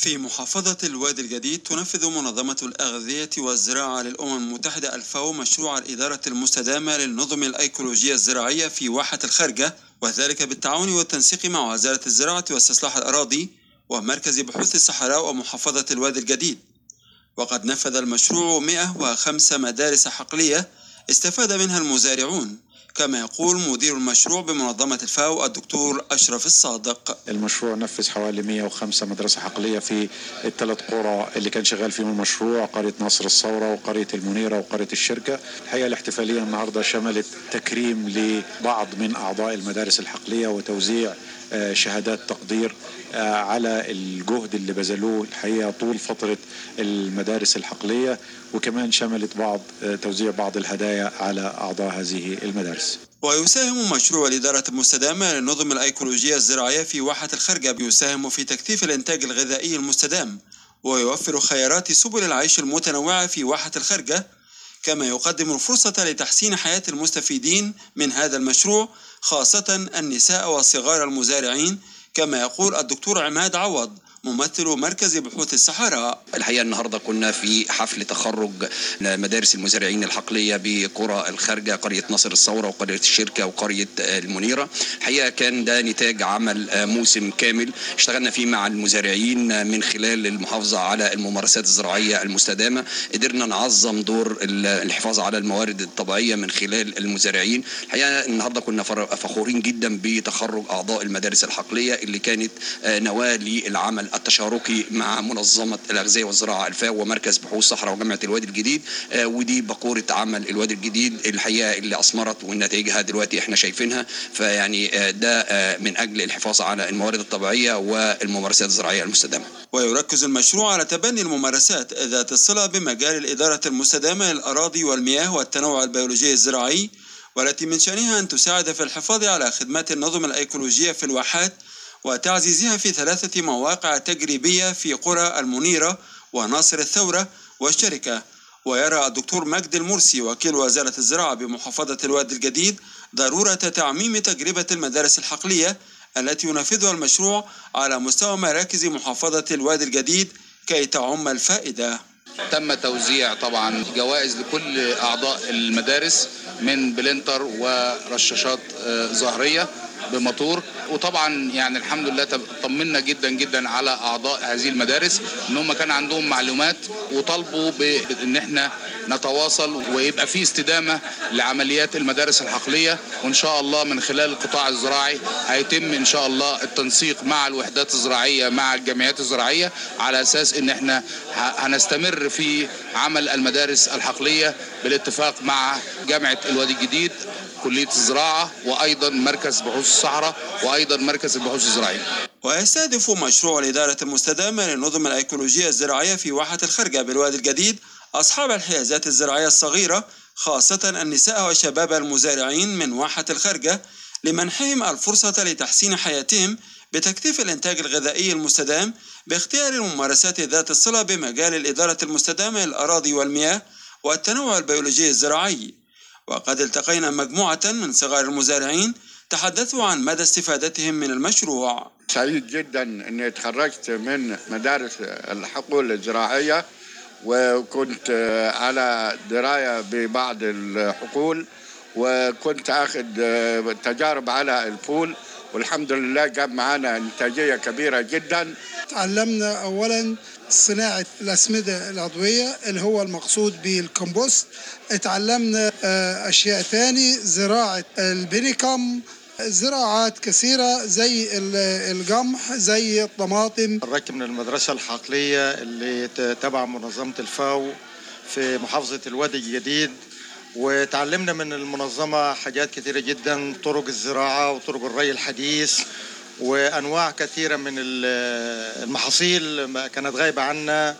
في محافظة الوادي الجديد تنفذ منظمة الأغذية والزراعة للأمم المتحدة الفاو مشروع الإدارة المستدامة للنظم الأيكولوجية الزراعية في واحة الخارجة وذلك بالتعاون والتنسيق مع وزارة الزراعة واستصلاح الأراضي ومركز بحوث الصحراء ومحافظة الوادي الجديد. وقد نفذ المشروع 105 مدارس حقلية استفاد منها المزارعون. كما يقول مدير المشروع بمنظمة الفاو الدكتور أشرف الصادق. المشروع نفذ حوالي 105 مدرسة حقلية في الثلاث قرى اللي كان شغال فيهم المشروع قرية نصر الثورة وقرية المنيرة وقرية الشركة الحقيقة الاحتفالية النهاردة شملت تكريم لبعض من أعضاء المدارس الحقلية وتوزيع شهادات تقدير آه، على الجهد اللي بذلوه الحقيقة طول فترة المدارس الحقلية وكمان شملت بعض آه، توزيع بعض الهدايا على أعضاء هذه المدارس. ويساهم مشروع الإدارة المستدامة للنظم الأيكولوجية الزراعية في واحة الخرجة يساهم في تكثيف الإنتاج الغذائي المستدام ويوفر خيارات سبل العيش المتنوعة في واحة الخرجة كما يقدم الفرصة لتحسين حياة المستفيدين من هذا المشروع خاصة النساء وصغار المزارعين كما يقول الدكتور عماد عوض ممثل مركز بحوث الصحراء. الحقيقة النهارده كنا في حفل تخرج مدارس المزارعين الحقلية بقرى الخارجة قرية نصر الثورة وقرية الشركة وقرية المنيرة. الحقيقة كان ده نتاج عمل موسم كامل اشتغلنا فيه مع المزارعين من خلال المحافظة على الممارسات الزراعية المستدامة. قدرنا نعظم دور الحفاظ على الموارد الطبيعية من خلال المزارعين. الحقيقة النهارده كنا فخورين جدا بتخرج أعضاء المدارس الحقلية اللي كانت نواه للعمل التشاركي مع منظمة الأغذية والزراعة الفاو ومركز بحوث صحراء وجامعة الوادي الجديد آه، ودي بقورة عمل الوادي الجديد الحقيقة اللي أثمرت ونتائجها دلوقتي إحنا شايفينها فيعني آه، ده آه، من أجل الحفاظ على الموارد الطبيعية والممارسات الزراعية المستدامة. ويركز المشروع على تبني الممارسات ذات الصلة بمجال الإدارة المستدامة للاراضي والمياه والتنوع البيولوجي الزراعي والتي من شأنها أن تساعد في الحفاظ على خدمات النظم الأيكولوجية في الواحات وتعزيزها في ثلاثة مواقع تجريبية في قرى المنيرة وناصر الثورة والشركة. ويرى الدكتور مجد المرسي وكيل وزارة الزراعة بمحافظة الوادي الجديد ضرورة تعميم تجربة المدارس الحقلية التي ينفذها المشروع على مستوى مراكز محافظة الوادي الجديد كي تعم الفائدة. تم توزيع طبعا جوائز لكل أعضاء المدارس من بلنتر ورشاشات آه، ظهرية بموتور وطبعا يعني الحمد لله طمنا جدا جدا على أعضاء هذه المدارس إن هم كان عندهم معلومات وطالبوا بان إحنا نتواصل ويبقى في استدامة لعمليات المدارس الحقلية وإن شاء الله من خلال القطاع الزراعي هيتم إن شاء الله التنسيق مع الوحدات الزراعية مع الجمعيات الزراعية على أساس إن إحنا هنستمر في عمل المدارس الحقلية بالاتفاق مع جامعة الوادي الجديد كلية الزراعة وأيضا مركز بحوث الصحراء وأيضا مركز البحوث الزراعية. ويستهدف مشروع الإدارة المستدامة للنظم الأيكولوجية الزراعية في واحة الخرجة بالوادي الجديد أصحاب الحيازات الزراعية الصغيرة خاصة النساء وشباب المزارعين من واحة الخرجة لمنحهم الفرصة لتحسين حياتهم بتكثيف الإنتاج الغذائي المستدام باختيار الممارسات ذات الصلة بمجال الإدارة المستدامة للأراضي والمياه والتنوع البيولوجي الزراعي. وقد التقينا مجموعة من صغار المزارعين تحدثوا عن مدى استفادتهم من المشروع. سعيد جدا أني تخرجت من مدارس الحقول الزراعية وكنت على دراية ببعض الحقول وكنت أخذ تجارب على الفول والحمد لله جاب معانا إنتاجية كبيرة جدا. تعلمنا أولا صناعة الأسمدة العضوية اللي هو المقصود بالكمبوست. اتعلمنا آه، أشياء تاني زراعة البينيكم. زراعات كثيرة زي القمح زي الطماطم. الركب من المدرسة الحقلية اللي تبع منظمة الفاو في محافظة الوادي الجديد. وتعلمنا من المنظمة حاجات كثيرة جدا طرق الزراعة وطرق الري الحديث وأنواع كثيرة من المحاصيل كانت غايبة عنا.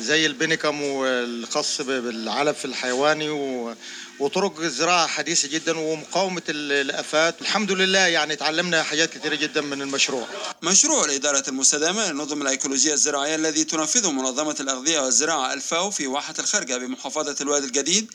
زي البنكم والخاص بالعلف الحيواني وطرق الزراعة حديثة جدا ومقاومة الآفات. الحمد لله يعني تعلمنا حاجات كثيرة جدا من المشروع. مشروع الإدارة المستدامة للنظم الأيكولوجية الزراعية الذي تنفذه منظمة الأغذية والزراعة الفاو في واحة الخرجة بمحافظة الوادي الجديد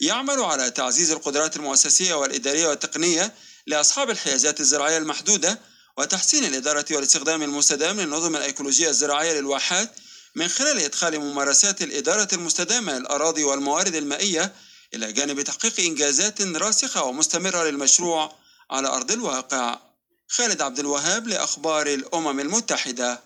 يعمل على تعزيز القدرات المؤسسية والإدارية والتقنية لأصحاب الحيازات الزراعية المحدودة وتحسين الإدارة والاستخدام المستدام للنظم الأيكولوجية الزراعية للواحات من خلال إدخال ممارسات الإدارة المستدامة للأراضي والموارد المائية إلى جانب تحقيق إنجازات راسخة ومستمرة للمشروع على أرض الواقع. خالد عبد الوهاب لأخبار الأمم المتحدة.